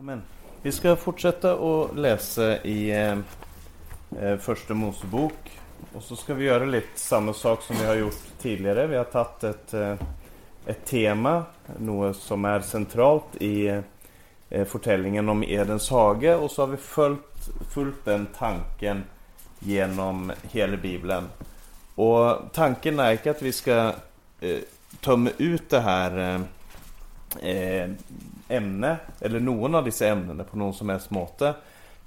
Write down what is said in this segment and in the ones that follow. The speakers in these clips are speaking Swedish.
Amen. Vi ska fortsätta att läsa i eh, eh, Första Mosebok. Och så ska vi göra lite samma sak som vi har gjort tidigare. Vi har tagit ett, eh, ett tema, något som är centralt i eh, om Edens hage. Och så har vi följt, följt den tanken genom hela Bibeln. Och tanken är inte att vi ska eh, tömma ut det här eh, eh ämne, eller någon av dessa ämnen på någon som helst måte.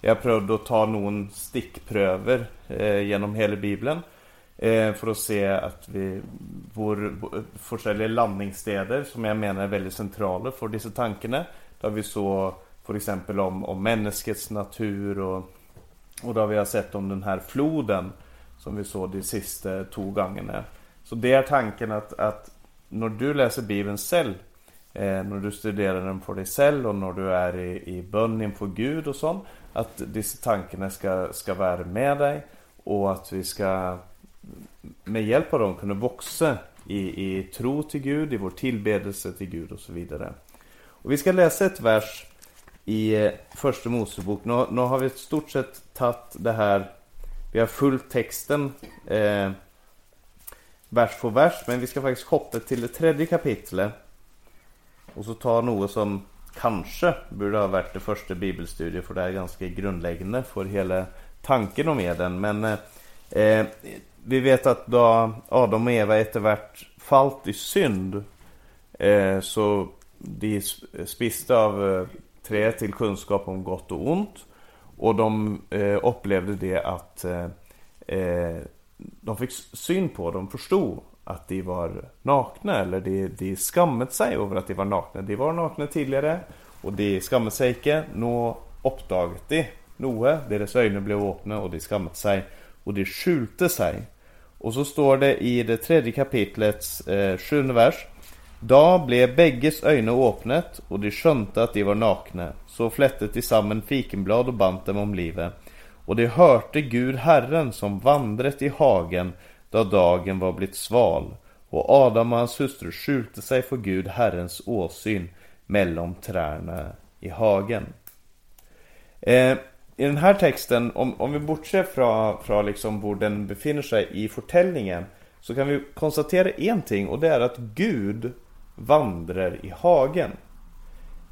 Jag prövade att ta någon stickpröver eh, genom hela Bibeln eh, för att se att vi vår forskjellige landningsstäder som jag menar är väldigt centrala för dessa tankarna. Där vi så för exempel om, om människets natur och, och där vi har sett om den här floden som vi såg de sista två gångerna. Så det är tanken att, att när du läser Bibeln själv Eh, när du studerar den på dig själv och när du är i, i bön inför Gud och sånt. Att dessa tankarna ska, ska vara med dig och att vi ska med hjälp av dem kunna växa i, i tro till Gud, i vår tillbedelse till Gud och så vidare. Och vi ska läsa ett vers i eh, Första Mosebok. Nu, nu har vi i stort sett tagit det här, vi har följt texten eh, vers för vers, men vi ska faktiskt hoppa till det tredje kapitlet och så ta något som kanske borde ha varit det första bibelstudiet för det är ganska grundläggande för hela tanken om Eden. Men eh, eh vi vet att då Adam och Eva eftervärt fallt i synd eh, så de spiste av eh, träet till kunskap om gott och ont. Och de eh, upplevde det att eh, eh de fick syn på, de förstod att de var nakna eller de, de skammet sig över att de var nakna. De var nakna tidigare och de skammet sig inte. Nu uppdaget de noe. Deras ögon blev öppna och de skammet sig och de skjulte sig. Och så står det i det tredje kapitlets eh, sjunde vers. Då blev bägges ögon öppnet och de skönte att de var nakna. Så flättet de samman fikenblad och band dem om livet. Och de hörte Gud Herren som vandret i hagen då dagen var blivit sval och Adam och hans hustru skjulte sig för Gud Herrens åsyn mellan träna i hagen. Eh, I den här texten, om, om vi bortser från, från liksom var den befinner sig i fortällningen så kan vi konstatera en ting och det är att Gud vandrar i hagen.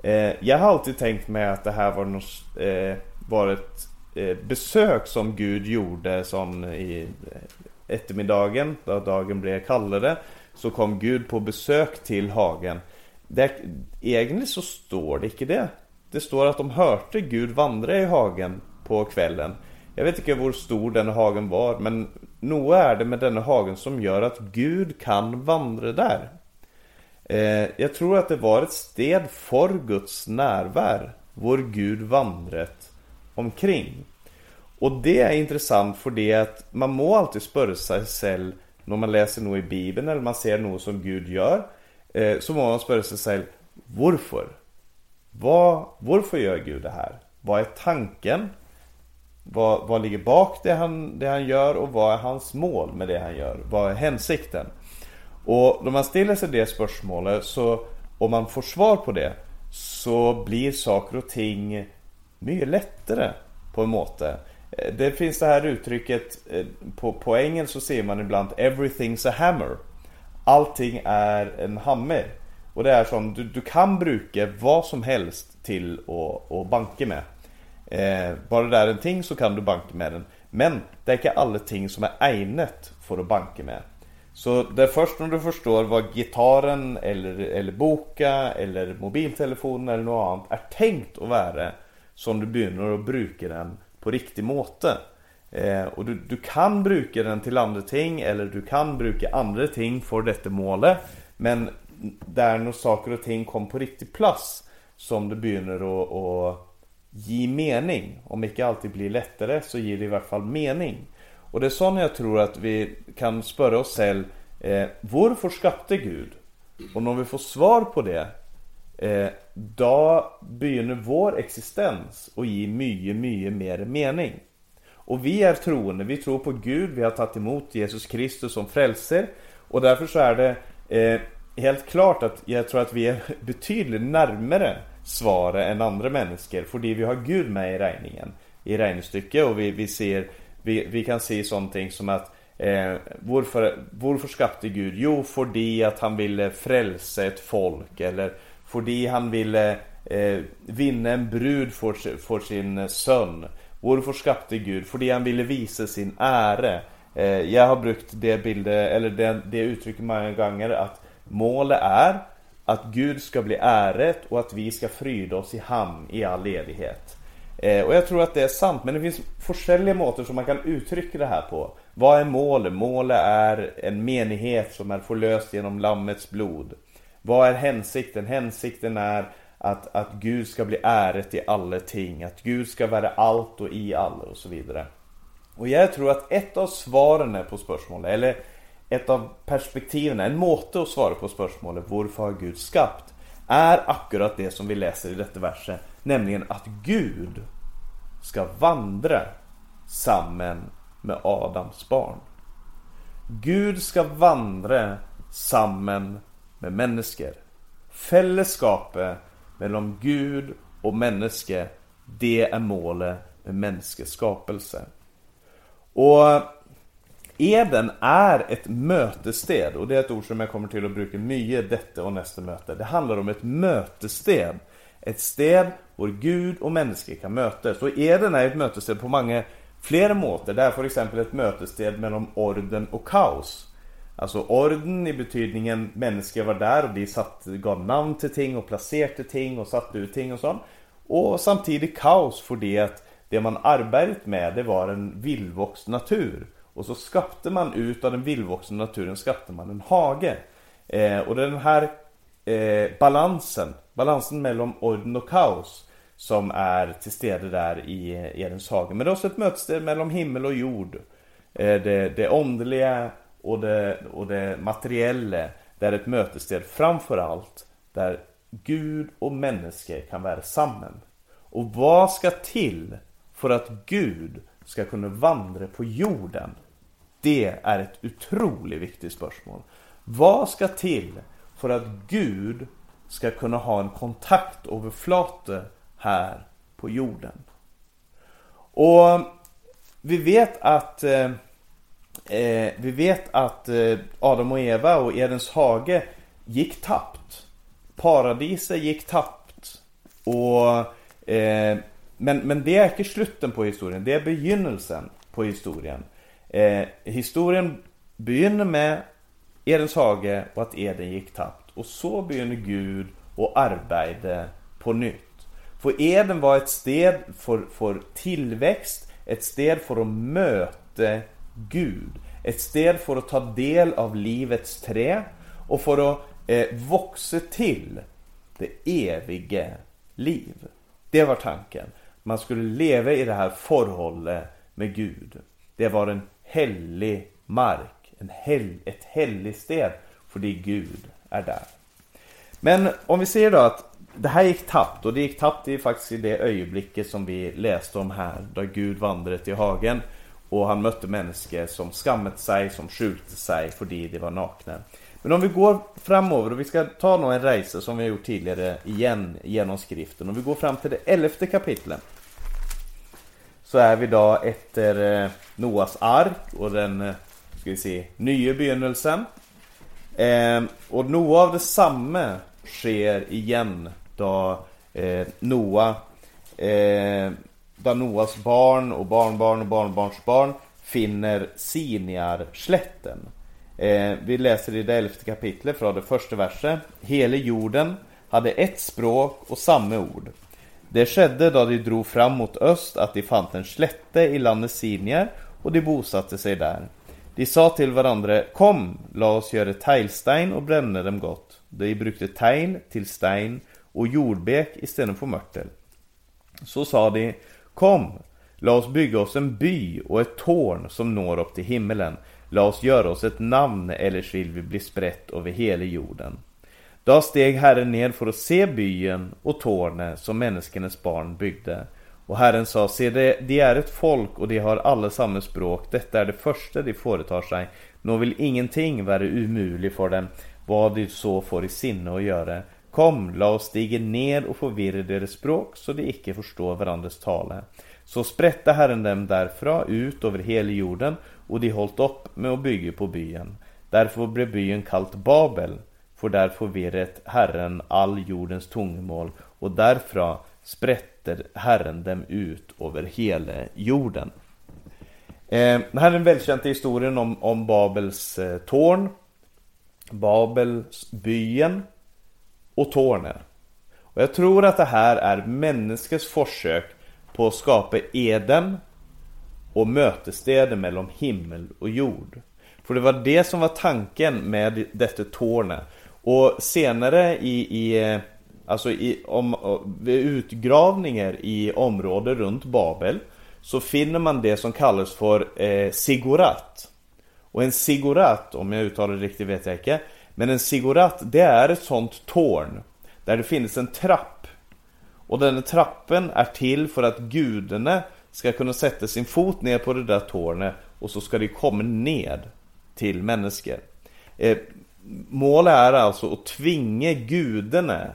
Eh, jag har alltid tänkt mig att det här var, något, eh, var ett eh, besök som Gud gjorde som i eftermiddagen, då dagen blev kallare, så kom Gud på besök till hagen. Det, egentligen så står det inte det. Det står att de hörte Gud vandra i hagen på kvällen. Jag vet inte hur stor den hagen var, men nog är det med denna hagen som gör att Gud kan vandra där. Eh, jag tror att det var ett sted för Guds närvaro, vår Gud vandret omkring. Och det är intressant för det att man må alltid spöra sig själv när man läser något i Bibeln eller man ser något som Gud gör. Eh, så må man spöra sig själv, varför? Varför gör Gud det här? Vad är tanken? Vad, vad ligger bak det han, det han gör och vad är hans mål med det han gör? Vad är hänsikten? Och när man ställer sig det spörsmålet så om man får svar på det så blir saker och ting mycket lättare på en måte. Eh, det finns det här uttrycket, eh, på, på engelska så ser man ibland 'everything's a hammer' Allting är en hammer Och det är som, du, du kan bruka vad som helst till att, att banka med. Eh, Bara det är en ting så kan du banka med den. Men det är inte alla ting som är egnet för att banka med. Så det är först när du förstår vad gitarren eller, eller boka eller mobiltelefonen eller något annat är tänkt att vara Som du börjar att bruka den på riktig måte. Eh, och du, du kan bruka den till andra ting eller du kan bruka andra ting för detta målet. Men där när saker och ting kommer på riktig plats som det börjar att, ge mening. Om inte alltid blir lättare så ger det i alla fall mening. Och det är sådant jag tror att vi kan spöra oss själv eh, Varför skapte Gud? Och när vi får svar på det Eh, då börjar vår existens och ge mycket, mycket mer mening. Och vi är troende, vi tror på Gud, vi har tagit emot Jesus Kristus som frälser. Och därför så är det eh, helt klart att jag tror att vi är betydligt närmare svaret än andra människor. För vi har Gud med i regningen, i regnestykket, och vi, vi ser vi, vi, kan se sånt som att, eh, varför, varför skapte Gud? Jo, för det att han ville frälsa ett folk, eller fordi han ville eh, vinne en brud for, for sin eh, sønn. Hvorfor skapte Gud? Fordi han ville vise sin ære. Eh, jeg har brukt det bildet, eller det, det uttrykket mange ganger, at målet er at Gud skal bli æret, og at vi skal fryde oss i ham i all evighet. Eh, och jag tror att det är sant, men det finns forskjellige måter som man kan uttrycka det här på. Vad är målet? Målet är en menighet som är förlöst genom Lammets blod. Vad är hänsikten? Hänsikten är att, att Gud ska bli äret i alla ting, att Gud ska vara allt och i alla och så vidare. Och jag tror att ett av svaren på spörsmålet, eller ett av perspektiven, en måte att svara på spörsmålet varför har Gud skapat? Är akkurat det som vi läser i detta verset Nämligen att Gud ska vandra samman med Adams barn. Gud ska vandra samman med människor. Fällskapet mellan Gud och människa, det är målet med människeskapelse. Och Eden är ett mötessted och det är ett ord som jag kommer till att bruka mycket detta och nästa möte. Det handlar om ett mötessted ett sted där Gud och människa kan mötas. Och Eden är ett møtested på många flera måter. Det är för exempel ett møtested mellan orden och kaos. Alltså orden i betydningen människor var där och de satt, gav namn till ting och placerade ting och satte ut ting och sånt och samtidigt kaos för det att det man arbetat med, det var en vildvuxen natur. och så skapade man ut av den vildvuxna naturen skapade man en hage. Eh, och det den här eh, balansen balansen mellan orden och kaos som är till stede där i Edens hage. Men det är också ett möte mellan himmel och jord. Eh, det, det åndelige och det, och det materiella. Det är ett møtested framför allt där Gud och människor kan vara samman. Och vad ska till för att Gud ska kunna vandra på jorden? Det är ett otroligt viktigt spörsmål. Vad ska till för att Gud ska kunna ha en kontakt över flate här på jorden. Och vi vet att eh, eh, vi vet att eh, Adam och Eva och Edens hage gick tappt. Paradiset gick tappt. Och, eh, men, men det är inte slutet på historien, det är begynnelsen på historien. Eh, historien begynner med Edens hage och att Eden gick tappt. Och så begynner Gud och arbeta på nytt. För Eden var ett sted för, för tillväxt, ett sted för att möta Gud. Et sted for å ta del av livets tre, og for å eh, vokse till det evige liv. Det var tanken. Man skulle leva i det här förhållet med Gud. Det var en helig mark, en hel, ett heligt sted, fordi Gud är där. Men om vi ser då att det här gick tappt och det gick tappt i faktiskt i det ögonblicket som vi läste om här. Där Gud vandrade till hagen och han mötte människor som skammet sig, som skjulte sig för de var nakna. Men om vi går framover och vi ska ta en resa som vi har gjort tidigare igen genom skriften. Om vi går fram till det elfte kapitlet. Så är vi då efter eh, Noas ark och den, eh, ska vi se, nya begynnelsen. Eh, och Noa av det sker igen då Noa där Noas barn och barnbarn och barnbarnsbarn finner Siniarsletten. Eh, vi läser i det elfte kapitlet från det första verset. Hele jorden hade ett språk och samma ord. Det skedde då de drog fram mot öst att de fann en slätte i landet Sinier och de bosatte sig där. De sa till varandra. Kom, låt oss göra teglstein och bränna dem gott. De brukte tegl till stein och jordbek för mörtel. Så sa de, Kom, la oss bygga oss en by och ett torn som når upp till himmelen. La oss göra oss ett namn, eller vill vi bli sprätt över hela jorden. Då steg Herren ned för att se byen och tornet som människornas barn byggde. Och Herren sa, se det, de är ett folk och de har alla samma språk. Detta är det första de företar sig. Nå vill ingenting vara umulig för dem, vad de så får i sinne att göra. Kom, la oss stige ner och forvirre deres språk, så de ikke forstår hverandres tale. Så spredte Herren dem derfra ut over hele jorden, og de holdt opp med å bygge på byen. Derfor ble byen kalt Babel, for der forvirret Herren all jordens tungemål, og derfra spredte Herren dem ut over hele jorden. Eh, det här är den välkända historien om, om Babels eh, torn, Babelsbyen och tårnet. Och jag tror att det här är människans försök på att skapa Eden och mötesstäder mellan himmel och jord. För det var det som var tanken med detta tornet. Och senare i, i alltså i, om, vid utgravningar i området runt Babel så finner man det som kallas för eh, sigurat. Och en sigurat, om jag uttalar det riktigt vet jag inte, men en ziggurat det är ett sånt torn där det finns en trapp. Och den trappen är till för att gudarna ska kunna sätta sin fot ner på det där tornet och så ska de komma ned till människor. Eh, målet är alltså att tvinga gudarna,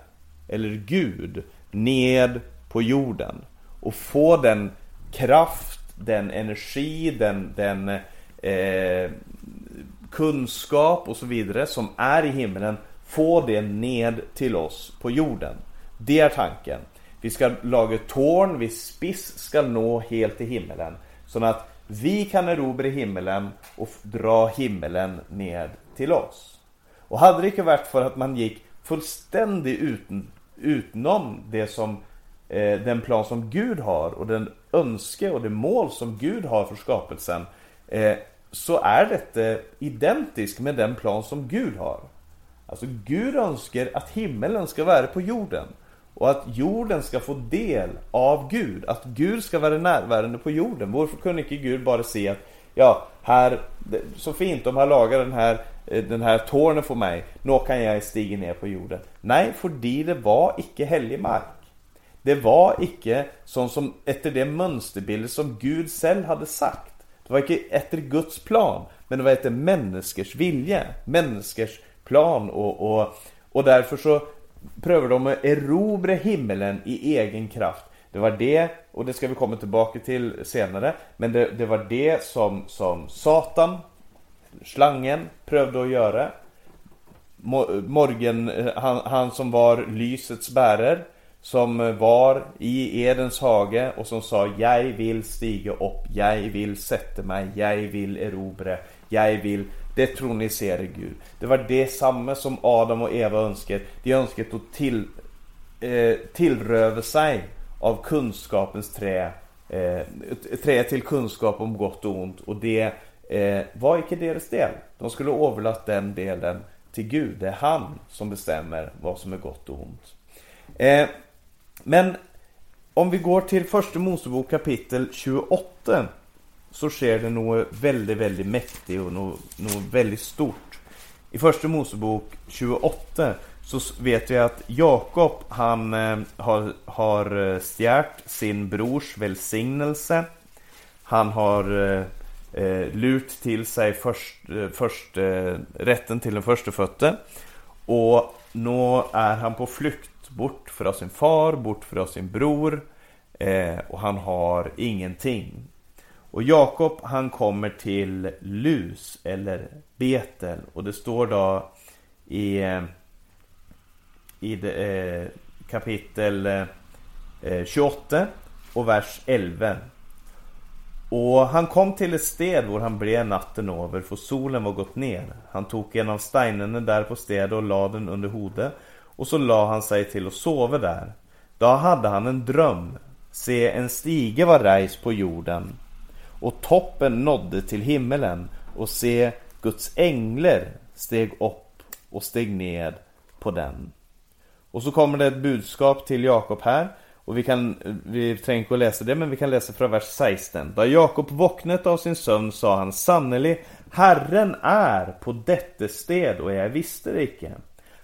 eller Gud, ned på jorden. Och få den kraft, den energi, den, den eh, kunskap och så vidare som är i himlen få det ned till oss på jorden. Det är tanken. Vi ska laga torn, vi spiss ska nå helt till himmelen. Så att vi kan erobra himmelen och dra himmelen ned till oss. Och hade det inte varit för att man gick fullständigt utan, utenom det som eh, den plan som Gud har och den önske och det mål som Gud har för skapelsen eh, så är detta identiskt med den plan som Gud har. Alltså Gud önskar att himmelen ska vara på jorden och att jorden ska få del av Gud, att Gud ska vara närvarande på jorden. Varför kunde inte Gud bara se att ja, här, så fint, de har lagat den här, eh, den här tårnen för mig, nu kan jag stiga ner på jorden. Nej, för det var icke helig mark. Det var icke sånt som efter det mönsterbild som Gud själv hade sagt. Det var inte efter Guds plan, men det var efter människors vilja, människors plan och, och, och därför så prövar de att erobra himmelen i egen kraft. Det var det, och det ska vi komma tillbaka till senare, men det, det var det som, som Satan, slangen, prövade att göra. Morgen, eh, han, han som var lysets bärare som eh, var i Edens hage och som sa Jag vill stiga upp, jag vill sätta mig, jag vill erobra, jag vill detronisera Gud. Det var det samma som Adam och Eva önskade. De önskade att till, eh, tillröva sig av kunskapens trä. Eh, trä till kunskap om gott och ont. Och det eh, var inte deras del. De skulle överlåta den delen till Gud. Det är han som bestämmer vad som är gott och ont. Eh, men om vi går till första Mosebok kapitel 28 så sker det något väldigt, väldigt mäktigt och något, något väldigt stort. I första Mosebok 28 så vet vi att Jakob han eh, har, har eh, stjärt sin brors välsignelse. Han har eh, eh lurt till sig först, först eh, rätten till den första fötte. Och nu är han på flykt bort från sin far, bort från sin bror eh, och han har ingenting. Och Jakob han kommer till Lus eller Betel och det står då i, i det, eh, kapitel eh, 28 och vers 11. Och han kom till ett sted hvor han blev natten över för solen var gått ner. Han tog en av steinarna där på stedet och lade den under hodet och så la han sig till att sova där. Då hade han en dröm. Se, en stige var rejs på jorden och toppen nådde till himmelen och se, Guds änglar steg upp och steg ned på den. Och så kommer det ett budskap till Jakob här och vi kan, vi tänker att läsa det men vi kan läsa från vers 16. Då Jakob vaknat av sin sömn sa han sannerligen, Herren är på detta sted och jag visste det icke.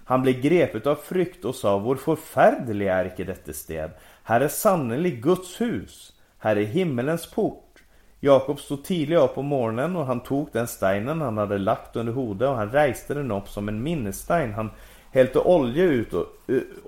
Han blev grepet av frykt och sa, vår förfärlig är icke detta sted. Här är sannerligen Guds hus, här är himmelens port. Jakob stod tidigt upp på morgonen och han tog den steinen han hade lagt under hodet och han rejste den upp som en minnesstein. Han hällde olja ut och,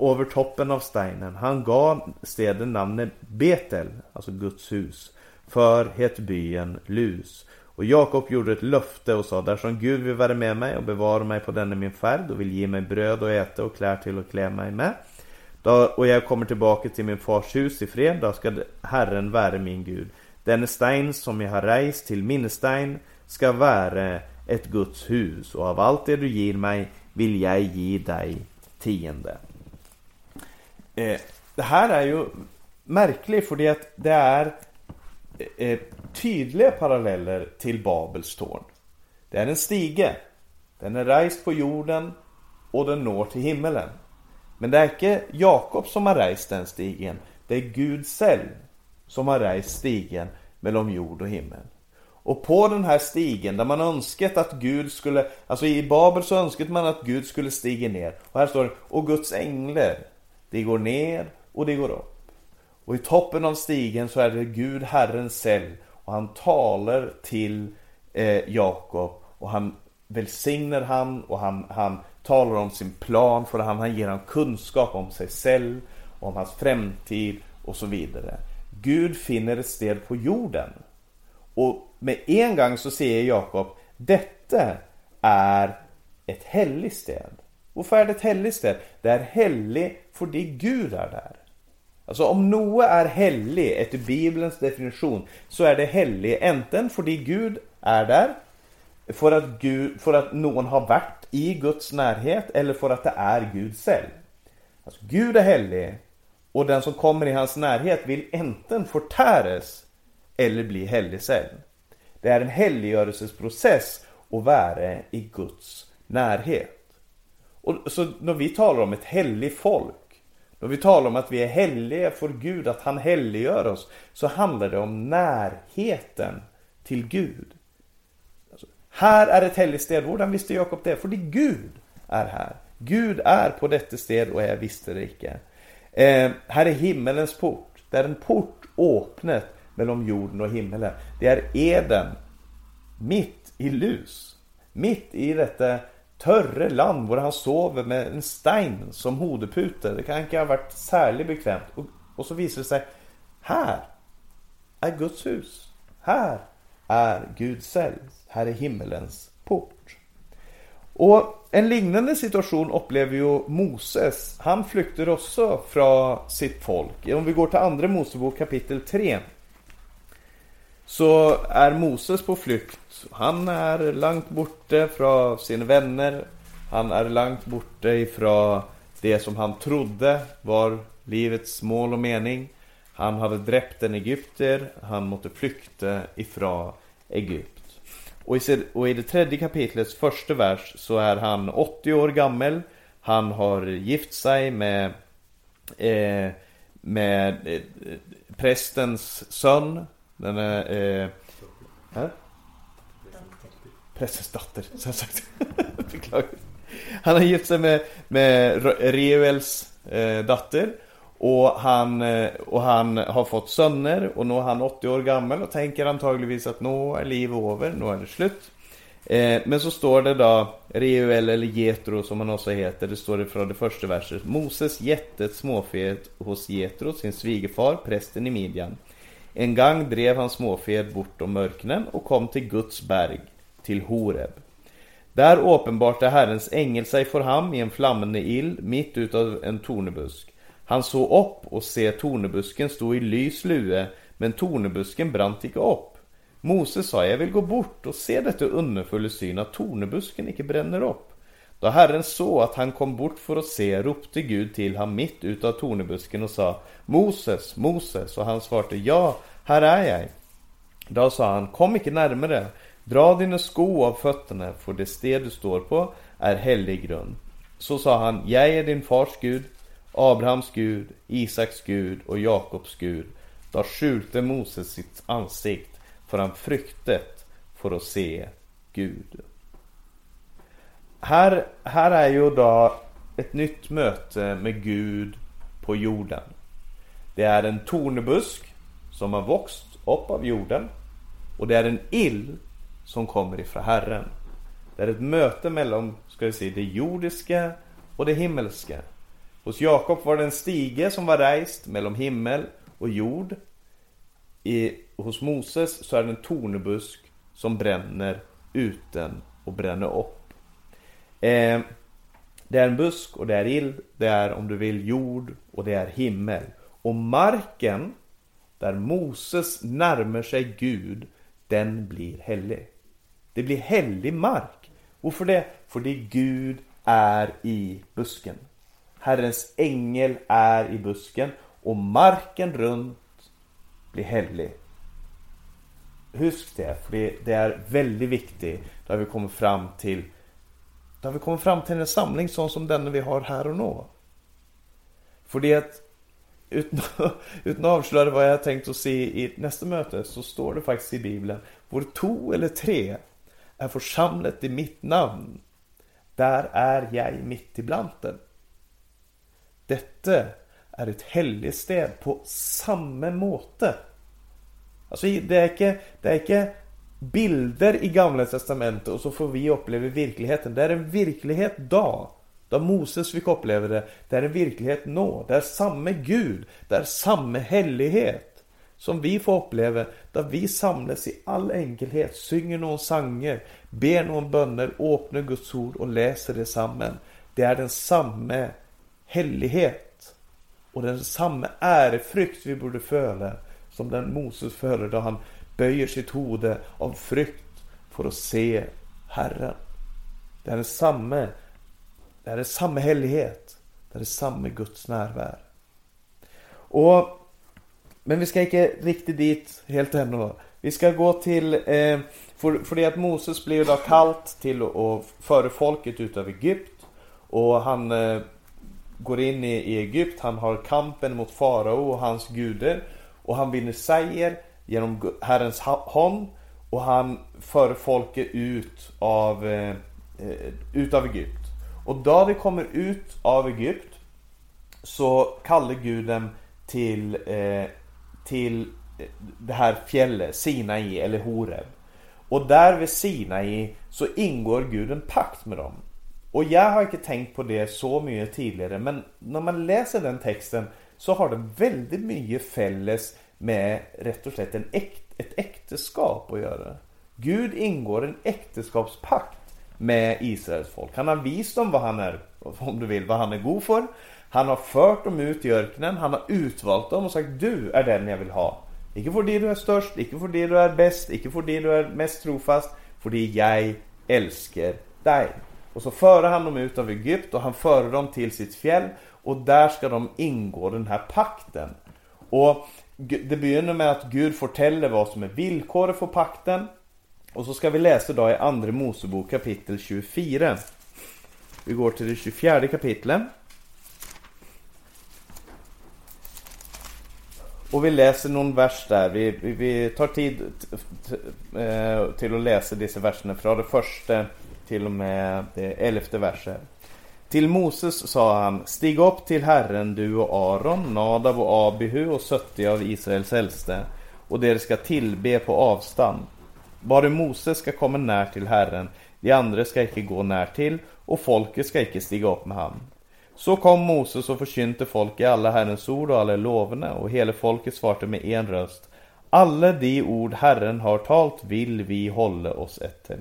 över toppen av steinen. Han gav staden namnet Betel, alltså Guds hus, för het byen Lus. Och Jakob gjorde ett löfte och sa, därsom Gud vill vara med mig och bevara mig på denna min färd och vill ge mig bröd och äta och klär till och klä mig med. Då, och jag kommer tillbaka till min fars hus i fred, då ska Herren vara min Gud. Den stein som jag har rejst till minnestein ska vara ett Guds hus och av allt det du ger mig vill jag ge dig tiende. Eh, det här är ju märkligt för det, det är eh, tydliga paralleller till Babels torn. Det är en stige. Den är rejst på jorden och den når till himmelen. Men det är inte Jakob som har rejst den stigen. Det är Gud själv som har rejst stigen mellan jord och himmel. Och på den här stigen där man önskat att Gud skulle, alltså i Babel så önskade man att Gud skulle stiga ner. Och här står det, och Guds änglar, de går ner och de går upp. Och i toppen av stigen så är det Gud, Herren själv. Och han talar till eh, Jakob och han välsignar han och han, han talar om sin plan för han, han ger honom kunskap om sig själv, om hans framtid och så vidare. Gud finner ett sted på jorden. Och med en gång så säger Jakob, detta är ett heligt sted. Varför är det ett heligt sted? Det är heligt för det Gud är där. Alltså om något är heligt efter Bibelns definition så är det heligt enten för att Gud är där för att, Gud, för att någon har varit i Guds närhet eller för att det är Gud själv. Alltså Gud är helig och den som kommer i hans närhet vill enten förtäras eller bli helig själv. Det är en helliggörelsesprocess att vara i Guds närhet. Och så när vi talar om ett heligt folk, då vi talar om att vi är heliga för Gud, att han helliggör oss, så handlar det om närheten till Gud. Alltså, här är ett heligt sted. Hur visste Jakob det? För det Gud är här. Gud är på detta sted och jag visste det icke. Eh, här är himmelens port. Det är en port öppnet mellan jorden och himmelen. Det är Eden. Mitt i lus. Mitt i detta törre land där han sover med en stein som hodepute. Det kan inte ha varit särskilt bekvämt. Och, och så visar det sig, här är Guds hus. Här är Gud själv. Här är himmelens port. Och en liknande situation upplever ju Moses. Han flykter också från sitt folk. Om vi går till andra Mosebok kapitel 3 så är Moses på flykt. Han är långt borta från sina vänner. Han är långt borta ifrån det som han trodde var livets mål och mening. Han hade dräpt en egypter. Han måste flykta ifrån Egypt. Och i, och i det tredje kapitlets första vers så är han 80 år gammal. Han har gift sig med, eh, med eh, prästens son den är... Eh, här? Prästens dotter, som sagt. Han har gift sig med, med Reuels eh, dotter. Och han, eh, och han har fått söner och nu är han 80 år gammal och tänker antagligen att nu är livet över, nu är det slut. Eh, men så står det då Reuel eller Getro som han också heter, det står det från det första verset. Moses gett ett småfet hos Getro, sin svigerfar, prästen i Midjan. En gång drev han småfed bortom mörknen och kom till Guds berg, till Horeb. Där uppenbarte Herrens ängel sig för ham i en flammande ill mitt utav en tornebusk. Han såg upp och se tornebusken stå i lys lue, men tornebusken brant icke upp. Mose sa, jag vill gå bort och se detta underfulla syn att tornebusken icke bränner upp. Då Herren såg att han kom bort för att se ropte Gud till honom mitt utav tornebusken och sa Moses, Moses och han svarade ja, här är jag. Då sa han kom icke närmare, dra dina sko av fötterna för det sted du står på är helig grund. Så sa han, jag är din fars Gud, Abrahams Gud, Isaks Gud och Jakobs Gud. Då skjulte Moses sitt ansikt för han fryktet för att se Gud. Här, här är ju då ett nytt möte med Gud på jorden. Det är en tornebusk som har vuxit upp av jorden och det är en ill som kommer ifrån Herren. Det är ett möte mellan, ska vi säga, det jordiska och det himmelska. Hos Jakob var det en stige som var rejst mellan himmel och jord. I, hos Moses så är det en tornebusk som bränner uten och bränner upp. Eh, det är en busk och det är ill, det är om du vill jord och det är himmel. Och marken där Moses närmar sig Gud, den blir helig. Det blir helig mark. Varför det? För det Gud är i busken. Herrens ängel är i busken och marken runt blir helig. Husk det, för det, är väldigt viktigt. Då har vi kommit fram till då har vi kommit fram till en samling sån som den vi har här och nu. För det att utan, utan att avslöja vad jag tänkt att se i nästa möte så står det faktiskt i Bibeln Vår to eller tre är församlet i mitt namn. Där är jag mitt ibland dem. Detta är ett helgested på samma måte. Alltså det är inte, det är inte bilder i gamla testamentet och så får vi uppleva verkligheten. Det är en verklighet då. Då Moses fick uppleva det. Det är en verklighet nå. Det är samma Gud. Det är samma helighet. Som vi får uppleva där vi samlas i all enkelhet, synger någon sanger, ber någon böner, öppnar Guds ord och läser det samman. Det är den samma helighet och den samma ärefrykt vi borde föra som den Moses före då han böjer sitt hode av frykt för att se Herren. Det är samma det är samma helighet. Det är samma Guds närvaro. Och men vi ska inte riktigt dit helt ännu. Vi ska gå till, eh, för, för det att Moses blir då kallt till att föra folket ut av Egypt. Och han eh, går in i, i Egypt, han har kampen mot farao och hans guder. Och han vinner seger genom Herrens hand. Och han för folket ut av, eh, eh, ut av Egypt. Och då vi kommer ut av Egypt så kallar Gud dem till eh, till eh, det här fjället, Sinai eller Horeb. Och där vid Sinai så ingår Gud en pakt med dem. Och jag har inte tänkt på det så mycket tidigare men när man läser den texten så har den väldigt mycket fälles med rätt och slett en äkt, ett äktenskap att göra. Gud ingår en äktenskapspakt med Israels folk. Han har visat dem vad han är, om du vill, vad han är god för. Han har fört dem ut i öknen, han har utvalt dem och sagt du är den jag vill ha. Icke för det du är störst, icke för det du är bäst, icke för det du är mest trofast, för det jag älskar dig. Och så för han dem ut av Egypt och han för dem till sitt fjäll och där ska de ingå den här pakten. Och det börjar med att Gud fortäller vad som är villkoret för pakten. Och så ska vi läsa då i Andra Mosebok kapitel 24. Vi går till det 24 kapitlet. Och vi läser någon vers där. Vi, vi, vi tar tid eh, till att läsa dessa verserna från det första till och med det elfte verset. Till Moses sa han, stig upp till Herren du och Aron, Nadab och Abihu och söttio av Israels äldste, och det ska tillbe på avstånd. Bara Moses ska komma när till Herren, de andra ska icke gå när till, och folket ska icke stiga upp med han. Så kom Moses och försynte folket i alla Herrens ord och alla lovene, och hela folket svarte med en röst. Alla de ord Herren har talt vill vi hålla oss efter.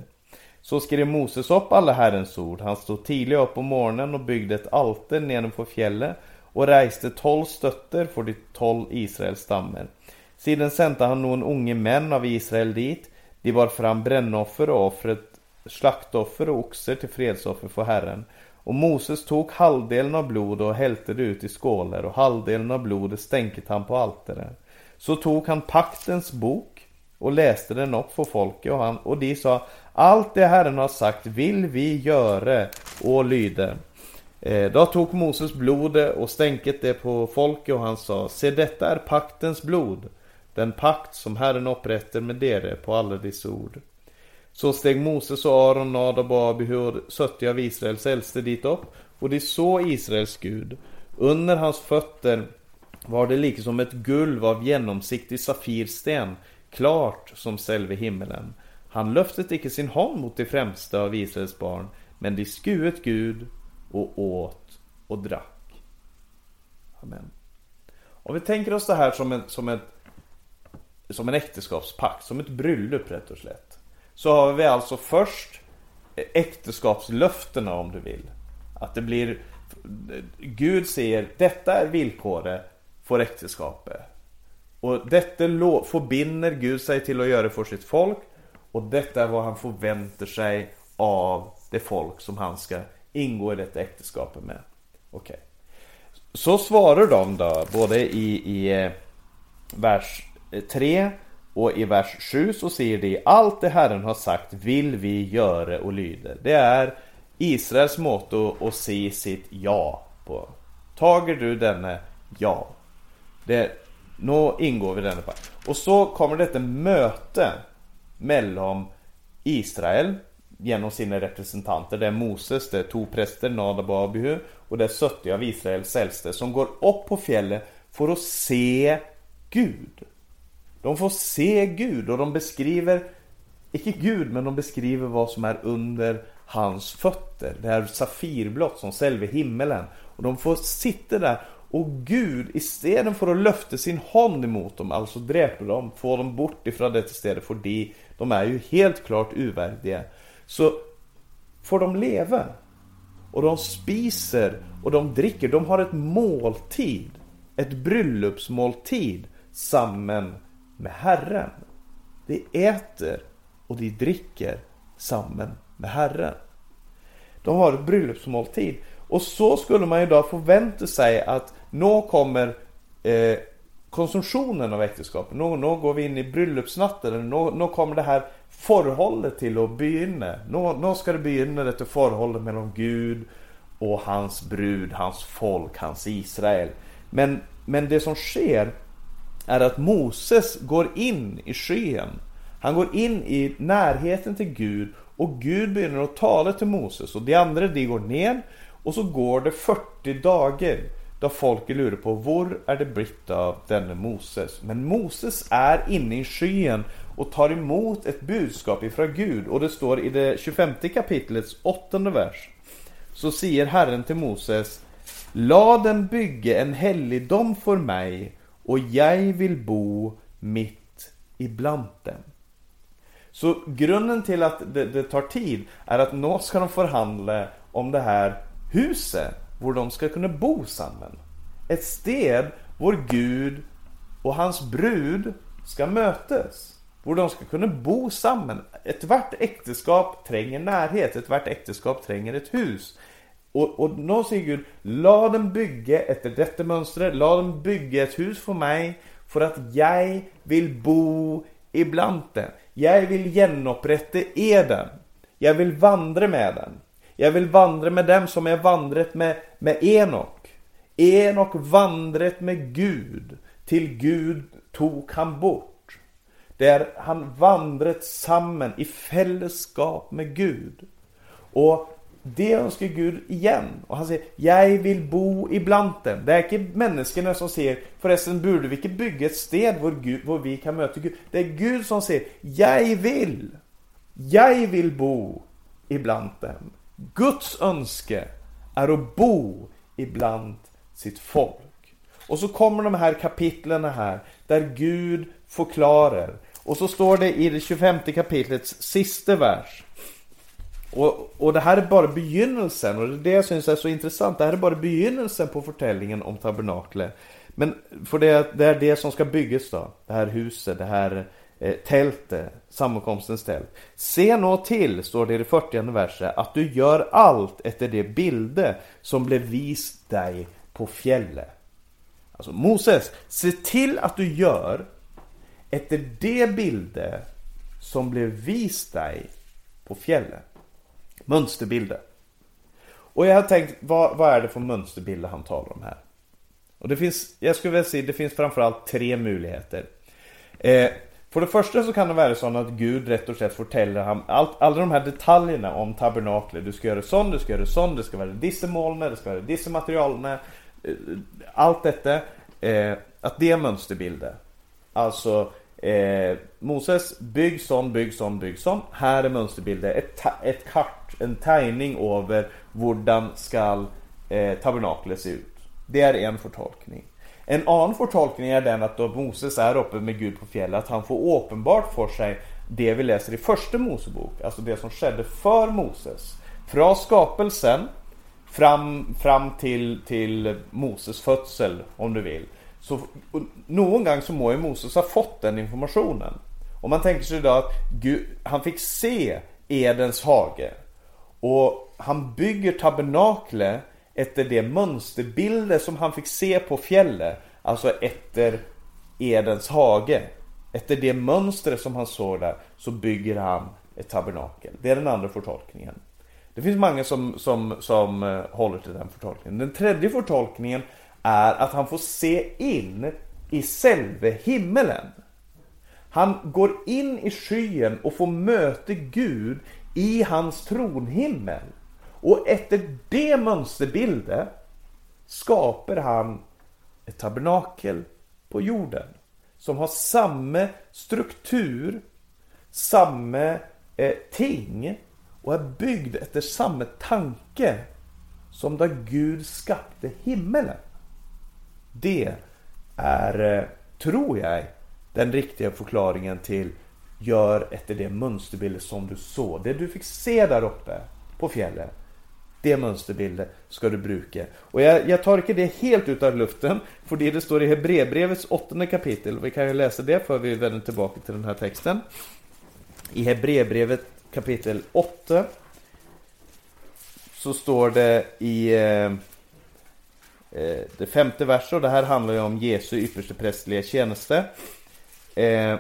Så skrev Moses upp alla Herrens ord. Han stod tidigt upp på morgonen och byggde ett alter nedanför fjället och reste tolv stötter för de tolv Israels stammar. Sedan sände han någon unge män av Israel dit. De bar fram brännoffer och offret slaktoffer och oxer till fredsoffer för Herren. Och Moses tog halvdelen av blodet och hälte det ut i skålar och halvdelen av blodet stänket han på altaret. Så tog han paktens bok och läste den upp för folket och, han, och de sa Allt det Herren har sagt vill vi göra och lyda. Eh, då tog Moses blodet och stänket det på folket och han sa Se detta är paktens blod, den pakt som Herren upprättar med dere på alla dessa ord. Så steg Moses och Aron, Nadab och Abiho och sötte av Israels äldste dit upp, och de såg Israels Gud. Under hans fötter var det liksom ett gulv av genomsiktig safirsten, klart som selve himmelen. Han löftet icke sin hand mot de främsta av Israels barn, men de skuet Gud och åt och drack. Amen. Om vi tänker oss det här som en, som ett, som en äktenskapspakt, som ett bröllop rätt och slätt. Så har vi alltså först äktenskapslöftena om du vill. Att det blir Gud säger detta är villkoret för äktenskapet. Och detta förbinder Gud sig till att göra för sitt folk. Och detta är vad han förväntar sig av det folk som han ska ingå i detta äktenskapet med. Okej. Okay. Så svarar de då, både i, i eh, vers eh, 3 och i vers 7 så säger de Allt det Herren har sagt vill vi göra och lyder. Det är Israels motto att se sitt ja på. Tager du denne ja. Det, nu ingår vi i denna pakt. Och så kommer det ett möte mellan Israel genom sina representanter. Det är Moses, det är två präster, Nadab och Abihu och det är 70 av Israels äldste som går upp på fjället för att se Gud. De får se Gud och de beskriver, inte Gud, men de beskriver vad som är under hans fötter. Det är safirblått som själva himmelen. Och de får sitta där och Gud, istället för att löfta sin hand emot dem, alltså dräper dem, få dem bort ifrån det stället, för de, de är ju helt klart uvärdiga. Så får de leva. Och de spiser och de dricker. De har ett måltid. Ett bröllopsmåltid samman med Herren. De äter och de dricker samman med Herren. De har ett bröllopsmåltid. Och så skulle man ju då förvänta sig att nu kommer eh, konsumtionen av äktenskapet. Nu, nu går vi in i bröllopsnatten. Nu, nu kommer det här förhållet till att börja. Nu, nu ska det börja detta förhållet mellan Gud och hans brud, hans folk, hans Israel. Men, men det som sker är att Moses går in i skyn. Han går in i närheten till Gud och Gud börjar att tala till Moses och de andra de går ner och så går det 40 dagar då folket lurar på var är det blivit av denne Moses. Men Moses är inne i skyn och tar emot ett budskap ifrån Gud och det står i det 25 kapitlets åttonde vers. Så säger Herren till Moses La dem bygga en helligdom för mig och jag vill bo mitt ibland dem. Så grunden till att det, det tar tid är att nu ska de förhandla om det här huset var de ska kunna bo samman. Ett sted var Gud och hans brud ska mötas. Var de ska kunna bo samman. Ett vart äktenskap tränger närhet, ett vart äktenskap tränger ett hus. Och, och nu säger Gud, la dem bygga efter detta mönster, la dem bygga ett hus för mig, för att jag vill bo ibland det. Jag vill genopprätta eden. Jag vill vandra med den. Jag vill vandra med dem som jag vandrat med, med Enok. Enok vandrat med Gud, till Gud tog han bort. Där han vandrat samman i fällskap med Gud. Och det önskar Gud igen. Och han säger, jag vill bo ibland dem. Det är inte människorna som säger, förresten borde vi inte bygga ett sted var, Gud, där vi kan möta Gud. Det är Gud som säger, jag vill. Jag vill bo ibland dem. Guds önske är att bo ibland sitt folk. Och så kommer de här kapitlen här, där Gud förklarar. Och så står det i det 25 kapitlets sista vers. Och, och det här är bara begynnelsen, och det är det jag syns är så intressant. Det här är bara begynnelsen på förtällningen om tabernaklet. Men för det, det är det som ska byggas då. Det här huset, det här eh, tältet, sammankomstens tält. Se nå till, står det i det 40 verset, att du gör allt efter det bilde som blev vist dig på fjället. Alltså Moses, se till att du gör efter det bilde som blev vist dig på fjället. Mönsterbilder. Och jag har tänkt, vad, vad är det för mönsterbilder han talar om här? Och det finns, jag skulle vilja säga, det finns framförallt tre möjligheter. Eh, för det första så kan det vara så att Gud rätt och slätt fortäller ham allt, alla de här detaljerna om tabernaklet. Du ska göra sån, du ska göra sån, det ska vara disse molnen, det ska vara disse materialen. Eh, allt detta. Eh, att det är mönsterbilder. Alltså eh, Moses, bygg sån, bygg sån, bygg sån. Här är mönsterbilder. Ett, ett kart, en tegning över hur ska eh, tabernaklet se ut. Det är en förtolkning. En annan förtolkning är den att då Moses är uppe med Gud på fjället, att han får uppenbart för sig det vi läser i första Mosebok, alltså det som skedde för Moses. Från skapelsen fram, fram till, till Moses födsel, om du vill. Så någon gång så må ju Moses ha fått den informationen. Om man tänker sig då att Gud, han fick se Edens hage. Och han bygger tabernaklet efter det mönsterbilder som han fick se på fjället. Alltså efter Edens hage. Efter det mönstret som han såg där så bygger han ett tabernakel. Det är den andra förtolkningen. Det finns många som, som, som eh, håller till den förtolkningen. Den tredje förtolkningen är att han får se in i själve himmelen. Han går in i skyen och får möta Gud i hans tronhimmel. Och efter det mönsterbildet skapar han ett tabernakel på jorden. Som har samma struktur, samma eh, ting och är byggd efter samma tanke som då Gud skapade himmelen. Det är, eh, tror jag, den riktiga förklaringen till gör efter det mönsterbild som du såg. Det du fick se där uppe på fjället. Det mönsterbildet ska du bruka. Och jag, jag tar inte det helt utav luften. För det står i Hebreerbrevets åttonde kapitel. Vi kan ju läsa det för vi vänder tillbaka till den här texten. I Hebreerbrevet kapitel 8 så står det i eh, eh, det femte verset, och det här handlar ju om Jesu ypperste prästliga tjänste. Eh,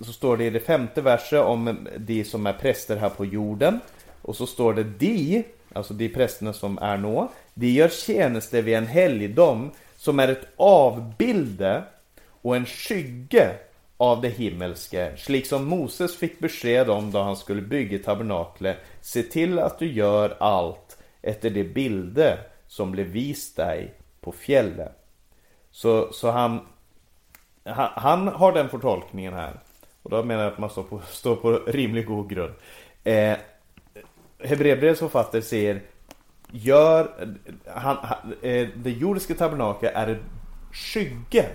så står det i det femte verset om de som är präster här på jorden. Och så står det de, alltså de prästerna som är nå, de gör tjänste vid en helgdom som är ett avbilde och en skygge av det himmelske, slik som Moses fick besked om då han skulle bygga tabernaklet. Se till att du gör allt efter de bilde som blev vist dig på fjället. Så, så han, han, han har den förtolkningen här. Och då menar jag att man står på, står på rimlig god grund. Eh, Hebreerbrevets författare säger Gör, han, han, eh, det jordiska tabernaklet är ett skygge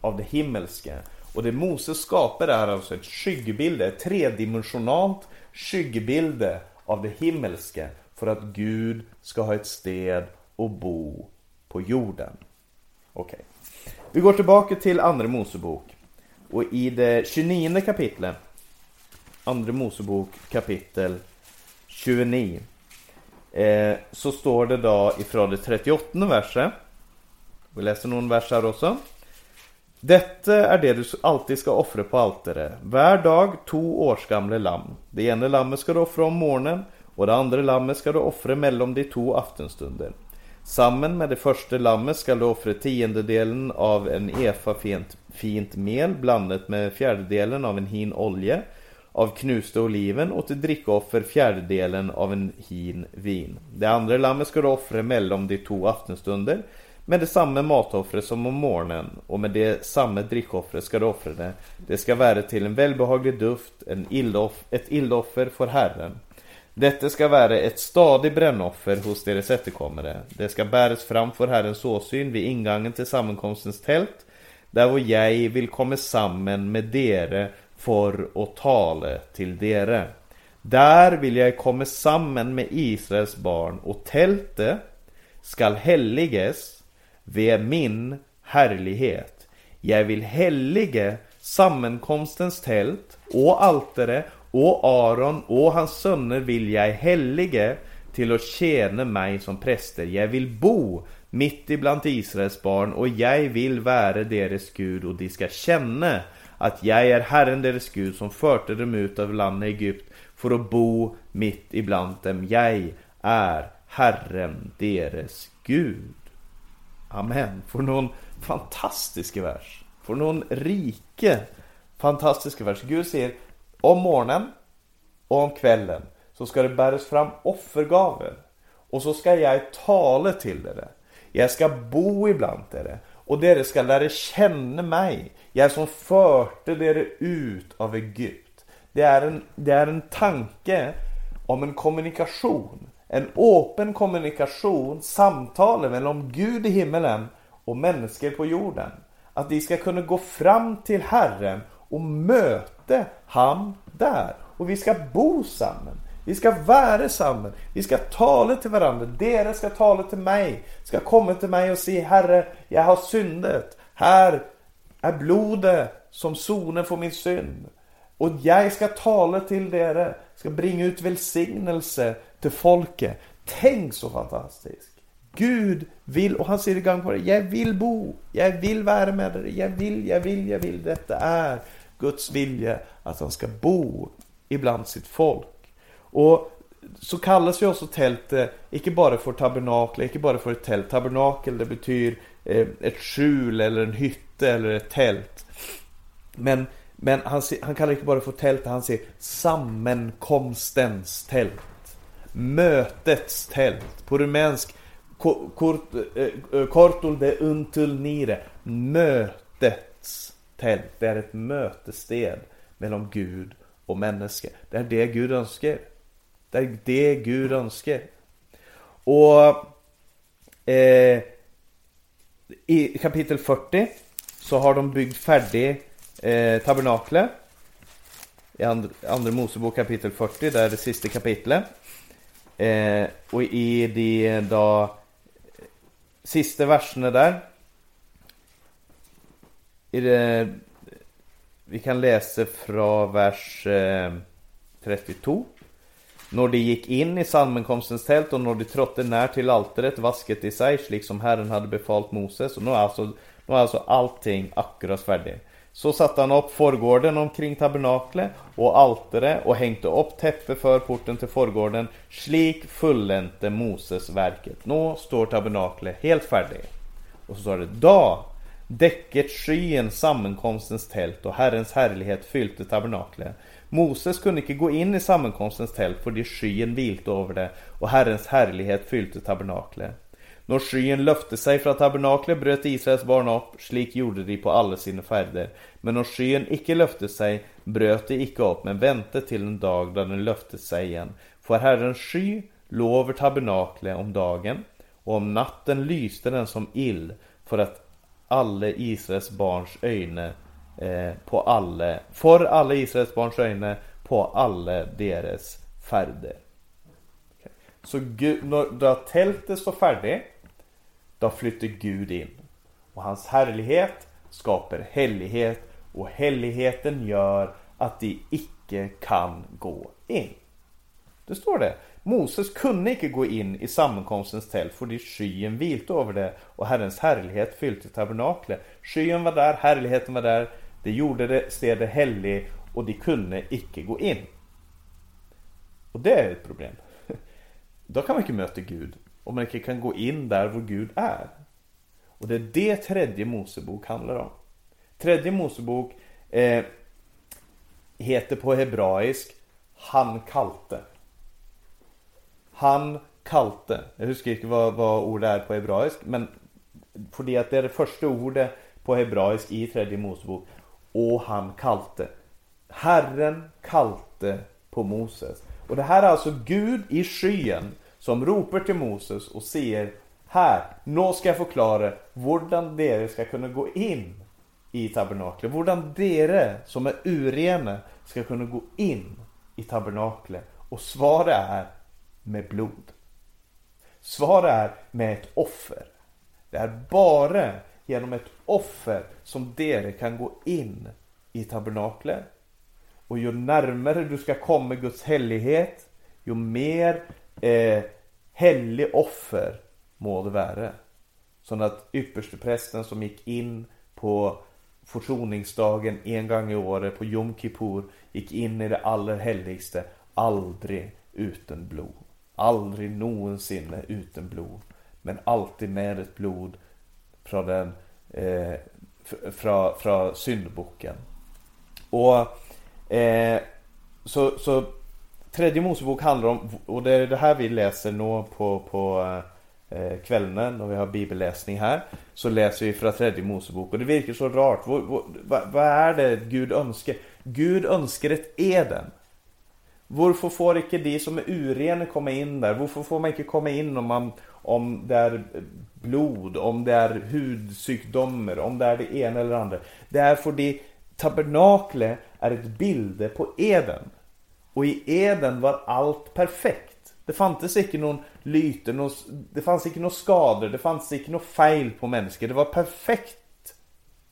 av det himmelska. Och det Moses skapar är alltså ett skyggebilde, ett tredimensionalt skyggebilde av det himmelska för att Gud ska ha ett sted att bo på jorden. Okej. Okay. Vi går tillbaka till Andra Mosebok. Och i det 29 kapitlet, Andra Mosebok kapitel 29, eh, så står det då ifrån det 38 verset. Vi läser någon vers här också. Detta är det du alltid ska offra på altaret. Hver dag två årsgamla lamm. Det ena lammet ska du offra om morgonen och det andra lammet ska du offra mellan de två aftonstunder. Samman med det första lammet ska du offra tiondedelen av en efa fint, fint mel blandat med fjärdedelen av en hin olja av knuste oliven och till drickoffer fjärdedelen av en hin vin. Det andra lammet ska du offra mellan de två aftonstunder med det samma matoffret som om morgonen och med det samma drickoffret ska du offra det. Det ska vara till en välbehaglig duft, en ildoff, ett ildoffer för Herren. Detta ska vara ett stadigt brännoffer hos deras efterkommare. Det ska bäras fram för Herrens åsyn vid ingången till sammankomstens tält, där hvor jag vill komma samman med dere för att tala till dere. Där vill jag komma samman med Israels barn och tältet skall helliges vid min härlighet. Jag vill hellige sammankomstens tält och altare och Aron och hans söner vill jag hellige till att tjäna mig som präster. Jag vill bo mitt ibland Israels barn och jag vill vara deras Gud och de ska känna att jag är Herren deras Gud som förde dem ut av landet Egypt för att bo mitt ibland dem. Jag är Herren deras Gud. Amen. För någon fantastisk vers. För någon rike fantastisk vers. Gud säger om morgonen och om kvällen så ska det bäras fram offergaver. Och så ska jag tala till er. Jag ska bo ibland er. Och dere ska lära känna mig. Jag som förde dere ut av Egypt. Det är, en, det är en tanke om en kommunikation. En öppen kommunikation, samtal mellan Gud i himmelen och människor på jorden. Att de ska kunna gå fram till Herren och möta han där. Och vi ska bo samman. Vi ska vara samman. Vi ska tala till varandra. Dere ska tala till mig. Ska komma till mig och säga Herre, jag har syndat. Här är blodet som sonen för min synd. Och jag ska tala till dere, ska bringa ut välsignelse till folket. Tänk så fantastiskt. Gud vill, och han säger gång på det, jag vill bo, jag vill vara med dig, jag vill, jag vill, jag vill. Detta är Guds vilja, att han ska bo ibland sitt folk. Och så kallas ju också tältet, eh, inte bara för tabernakel, inte bara för ett tält. Tabernakel det betyder eh, ett skjul eller en hytte eller ett tält. Men, men han, han kallar det inte bara för tält, han säger sammankomstens tält. Mötets tält. På rumänsk eh, eh, Kortul de untulnire. Mötets tält. Det är ett mötested mellan Gud och människa. Det är det Gud önskar. Det är det Gud önskar. Och eh, i kapitel 40 så har de byggt färdig eh, tabernaklet. I and, andra Mosebok kapitel 40, det är det sista kapitlet. Eh, och i de då sista verserna där. I det, vi kan läsa från vers eh, 32. När de gick in i sammankomstens tält och när de trådde när till altaret vasket i sig, liksom Herren hade befallt Moses. Och nu är alltså, nu är alltså allting akkurat färdigt. Så satte han upp förgården omkring tabernaklet och altaret och hängde upp täppe för porten till förgården. Slik fullänte Moses verket. Nu står tabernaklet helt färdigt. Och så står det Då däcket skyen sammankomstens tält och Herrens härlighet fyllde tabernaklet. Moses kunde icke gå in i sammankomstens tält för de skyen vilte över det och Herrens härlighet fyllde tabernaklet. När skyen löfte sig från tabernaklet bröt Israels barn upp, slik gjorde de på alla sina färder. Men när skyen icke löfte sig, bröt de icke upp, men väntade till en dag då den löfte sig igen. För Herrens sky låg över tabernaklet om dagen, och om natten lyste den som ill, för att alla Israels barns ögon Eh, på alla, för alla Israels barns öjne på alla deras färder. Så Gud, när tältet står färdigt då flyttar Gud in. Och hans härlighet skapar hellighet och helligheten gör att de icke kan gå in. Det står det. Moses kunde icke gå in i sammankomstens tält för skyen vilte över det och Herrens härlighet fyllde tabernaklet. Skyen var där, härligheten var där. De gjorde det stedet heligt och de kunde icke gå in. Och det är ett problem. Då kan man inte möta Gud om man inte kan gå in där vår Gud är. Och det är det tredje Mosebok handlar om. Tredje Mosebok eh, heter på hebraisk Han kalte. Han kalte. Jag husker inte vad, vad ordet är på hebraisk. Men för att det är det första ordet på hebraisk i tredje Mosebok. Och han kalte. Herren kalte på Moses. Och det här är alltså Gud i skyen som ropar till Moses och säger Här, nu ska jag förklara hur dere ska kunna gå in i tabernaklet. Hur dere som är urene ska kunna gå in i tabernaklet. Och svaret är med blod. Svaret är med ett offer. Det är bara genom ett offer som dere kan gå in i tabernaklet. Och ju närmare du ska komma Guds helighet, ju mer eh, hellig offer må det vara. Så att yppersteprästen som gick in på försoningsdagen en gång i året på Jom Kippur gick in i det allra heligaste aldrig utan blod. Aldrig någonsin utan blod. Men alltid med ett blod från den eh, från, från syndboken. Och eh, så, så Tredje Mosebok handlar om, och det är det här vi läser nu på, på eh, kvällen och vi har bibelläsning här. Så läser vi från tredje Mosebok och det verkar så rart. Vad, vad, vad är det Gud önskar? Gud önskar ett Eden. Varför får inte de som är urena komma in där? Varför får man inte komma in om, man, om det är blod, om det är hudsjukdomar, om det är det ena eller det är Det att fordi tabernaklet är et bilde på Eden. och i Eden var allt perfekt. Det fanns inte någon lyte, någon, det fanns inte några skador, det fanns inte något fel på människor. Det var perfekt.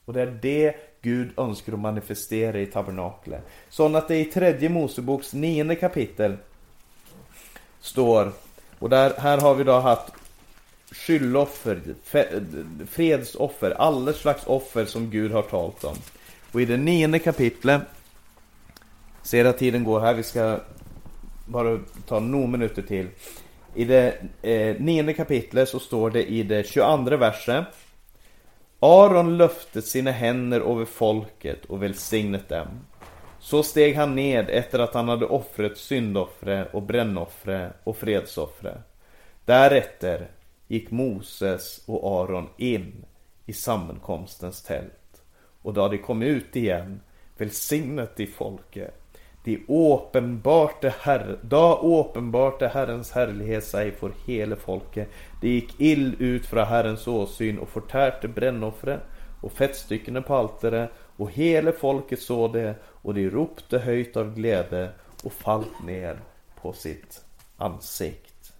Och det är det Gud önskar att manifestera i tabernaklet. Sån att det i tredje Moseboks nionde kapitel står och där, här har vi då haft skylloffer, fredsoffer, alla slags offer som Gud har talat om. Och i det nionde kapitlet Ser att tiden går här, Vi ska bara ta några minuter till. I det eh, nionde kapitlet så står det i det 22 verset Aron löfte sina händer över folket och välsignet dem. Så steg han ned efter att han hade offret, syndoffre och brännoffre och fredsoffre. Därefter gick Moses och Aron in i sammankomstens tält. Och då de kom ut igen välsignet de folket de åpenbarte herre, da åpenbarte Herrens härlighet sig för hela folket. Det gick ill ut från Herrens åsyn och förtärte brännoffret och fettstyckena på altaret och hela folket såg det, och de ropte höjt av glädje och fallt ner på sitt ansikt.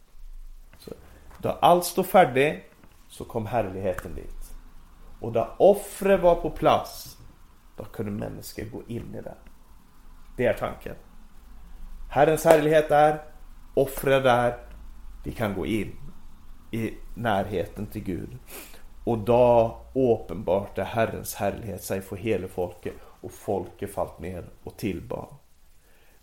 Så, då allt stod färdigt så kom härligheten dit. Och då offret var på plats, då kunde människor gå in i det. Det är tanken. Herrens härlighet är, offret där, vi kan gå in i närheten till Gud. Og da åpenbarte Herrens härlighet sig för hela folket, och folket fallt ner och tillbad.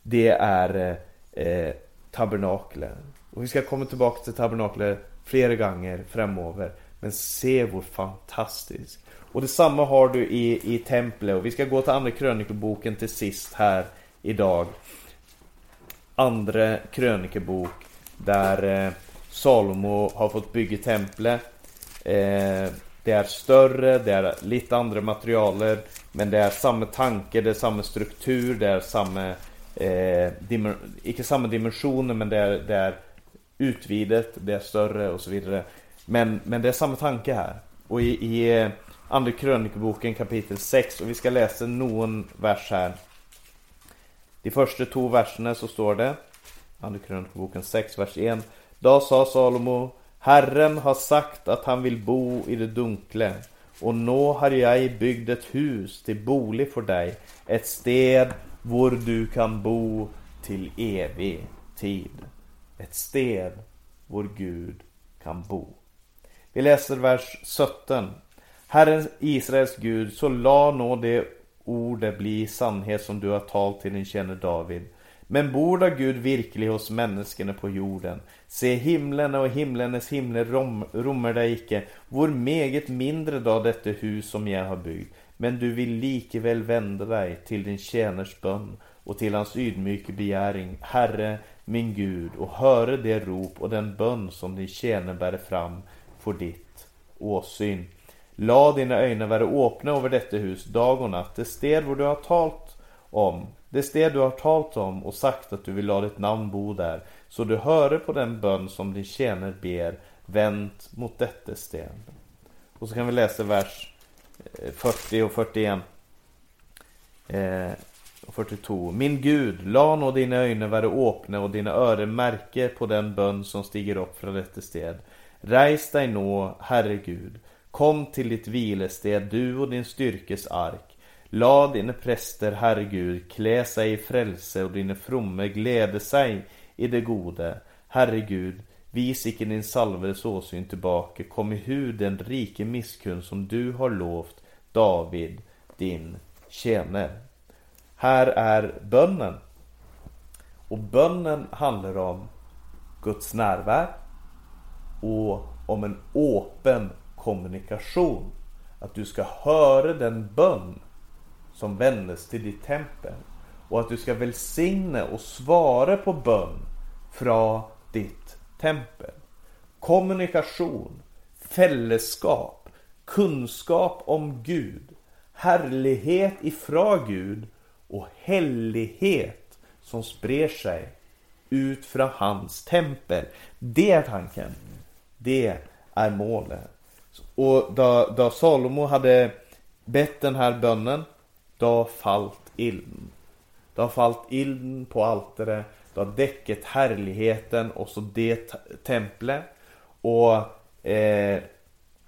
Det är eh, tabernaklet. Och Vi ska komma tillbaka till tabernaklet flera gånger framöver. Men se hur fantastiskt. Och detsamma har du i, i templet. Och Vi ska gå till andra krönikboken till sist här idag. Andra krönikebok där eh, Salomo har fått bygga templet Eh, det är större, det är lite andra materialer, men det är samma tanke, det är samma struktur, det är samma... eh, samma dimensioner men det är, det är utvidet, det är större och så vidare. Men, men det är samma tanke här Och i, i eh, Andra krönikeboken kapitel 6, och vi ska läsa någon vers här de første to versene så står det, andre krønikeboken 6, vers 1. Da sa Salomo, Herren har sagt att han vill bo i det dunkle, och nå har jag byggt ett hus till bolig för dig, ett sted hvor du kan bo till evig tid. Ett sted hvor Gud kan bo. Vi läser vers 17. Herren Israels Gud, så la nå det ordet bli sannhet som du har talt till din tjänare David. Men bor da Gud virkelig hos menneskene på jorden? Se, himlene og himlenes himler rom, rommer deg ikke. Hvor meget mindre da dette hus som jeg har bygd? Men du vil likevel vende deg til din tjeners bønn og til hans ydmyke begjæring, Herre min Gud, og høre det rop og den bønn som din tjener bærer fram for ditt åsyn. La dina ögon vara öppna över detta hus dag och natt, det sted hvor du har talt om, det sted du har talt om och sagt att du vill ha ditt namn bo där, så du hör på den bön som din tjäner ber, vänt mot detta sted. Och så kan vi läsa vers eh, 40 och 41. Eh, 42. Min Gud, la nå dina ögon vara öppna och dina öron märke på den bön som stiger upp från detta sted. Rejs dig nå, Herre Gud, Kom till ditt vilested, du och din styrkes ark. La dina präster, Herre Gud, klä sig i frälse och dina fromme gläde sig i det gode. Herre Gud, vis icke din salves åsyn tillbaka. kom i hu den rike misskund som du har lovt David, din tjänare. Här är bönnen. Och bönnen handlar om Guds närvaro och om en öppen kommunikation. Att du ska höra den bön som vändes till ditt tempel. Och att du ska välsigna och svara på bön från ditt tempel. Kommunikation, fällskap, kunskap om Gud, härlighet ifrån Gud och hellighet som sprer sig ut från hans tempel. Det är tanken. Det är målet. Och då, då Salomo hade bett den här bönnen, då fallt ilden. Då fallt ilm ilden på altaret, då däcket härligheten och så det templet. Och eh,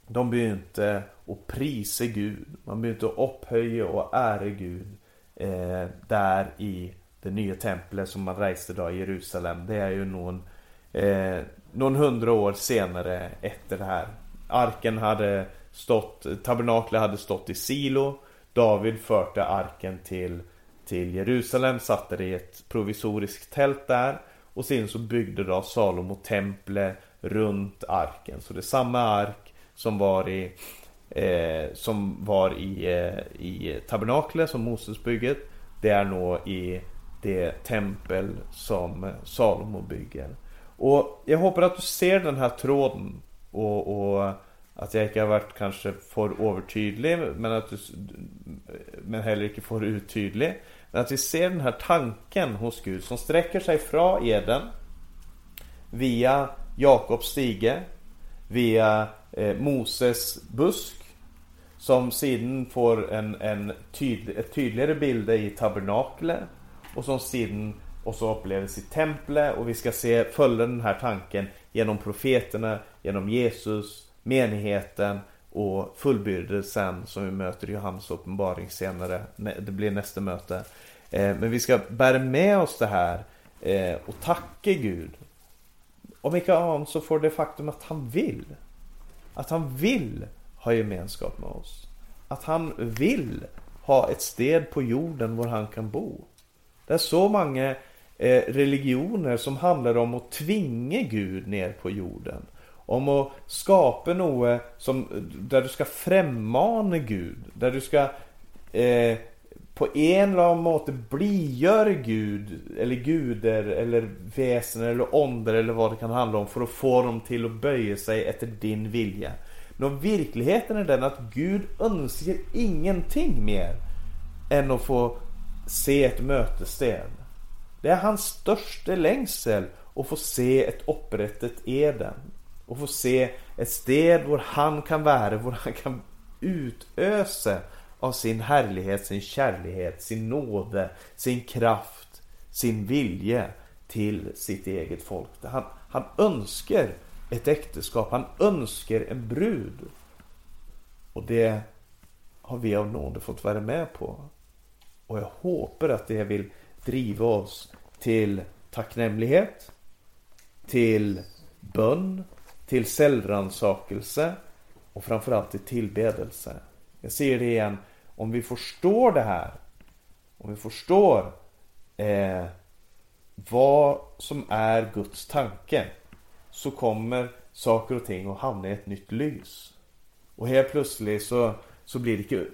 de begynte att prisa Gud. Man begynte att upphöja och ära Gud eh, där i det nya templet som man reste då i Jerusalem. Det är ju någon, eh, någon hundra år senare efter det här. Arken hade stått, tabernaklet hade stått i Silo. David förde arken till, till Jerusalem, satte det i ett provisoriskt tält där. Och sen så byggde då Salomo templet runt arken. Så det är samma ark som var i eh, som var i, eh, i tabernaklet som Mosesbygget. Det är nog i det tempel som Salomo bygger. Och jag hoppas att du ser den här tråden och, och att jag inte har varit kanske för övertydlig men att du men heller inte för uttydlig. Men att vi ser den här tanken hos Gud som sträcker sig från Eden via Jakobs stige via eh, Moses busk som sedan får en, en tydlig, ett tydligare bild i tabernaklet och som sedan också upplevs i templet och vi ska se följa den här tanken genom profeterna, genom Jesus, menigheten och fullbyrdelsen som vi möter i Johannes uppenbaring senare. Det blir nästa möte. Eh, men vi ska bära med oss det här eh, och tacka Gud. Om inte annat så får det faktum att han vill. Att han vill ha gemenskap med oss. Att han vill ha ett sted på jorden var han kan bo. Det är så många eh, religioner som handlar om att tvinga Gud ner på jorden. Om att skapa något som, där du ska främmana Gud. Där du ska eh, på en eller annan måte bligöra Gud eller guder eller väsen eller onder eller vad det kan handla om för att få dem till att böja sig efter din vilja. Men verkligheten är den att Gud önskar ingenting mer än att få se ett mötessten. Det är hans största längsel att få se ett upprättat Eden. Och få se ett sted där han kan vara, där han kan utösa av sin härlighet, sin kärlighet, sin nåde, sin kraft, sin vilja till sitt eget folk. Han, han önskar ett äktenskap, han önskar en brud. Och det har vi av nåde fått vara med på. Och jag hoppas att det vill driva oss till tacknämlighet, till bön, till självrannsakelse och framförallt till tillbedelse. Jag säger det igen, om vi förstår det här, om vi förstår eh, vad som är Guds tanke, så kommer saker och ting att hamna i ett nytt lys. Och helt plötsligt så, så blir det inte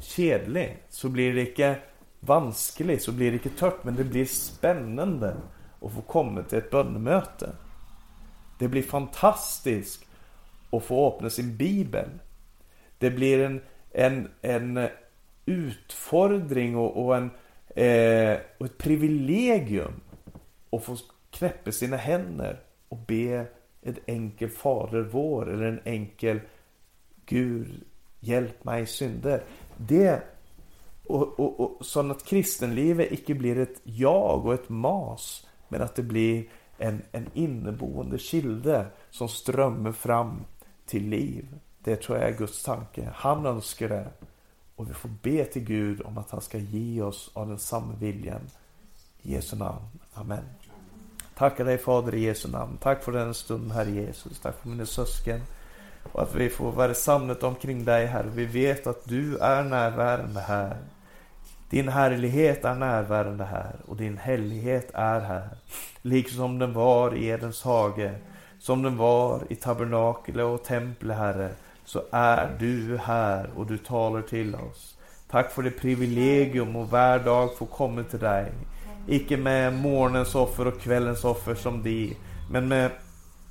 kedligt, så blir det inte vanskligt, så blir det inte tört, men det blir spännande att få komma till ett bönemöte. Det blir fantastiskt att få öppna sin bibel. Det blir en, en, en utfordring och, och en, eh, och ett privilegium att få knäppa sina händer och be ett enkel Fader vår eller en enkel Gud hjälp mig synder. Det och, och, och så att kristenlivet icke blir ett jag och ett mas men att det blir en, en inneboende kilde som strömmar fram till liv. Det tror jag är Guds tanke. Han önskar det. Och vi får be till Gud om att han ska ge oss av den samma viljan. I Jesu namn. Amen. Tackar dig Fader i Jesu namn. Tack för den stund Herre Jesus. Tack för mina syskon. Och att vi får vara samlade omkring dig Herre. Vi vet att du är närvarande här. Din härlighet är närvarande här och din hellighet är här. Liksom den var i Edens hage, som den var i tabernakle och temple, Herre, så är du här och du talar till oss. Tack för det privilegium och varje dag få komma till dig. Icke med morgonens offer och kvällens offer som de, men med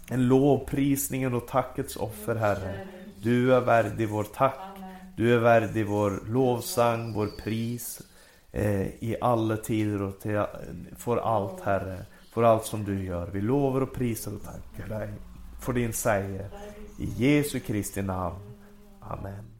en lovprisningen och tackets offer Herre. Du är värdig vår tack. Du är värdig vår lovsang, vår pris, Eh, i alla tider och till, för allt Herre. För allt som du gör. Vi lovar och prisar och tackar dig för din seger. I Jesu Kristi namn. Amen.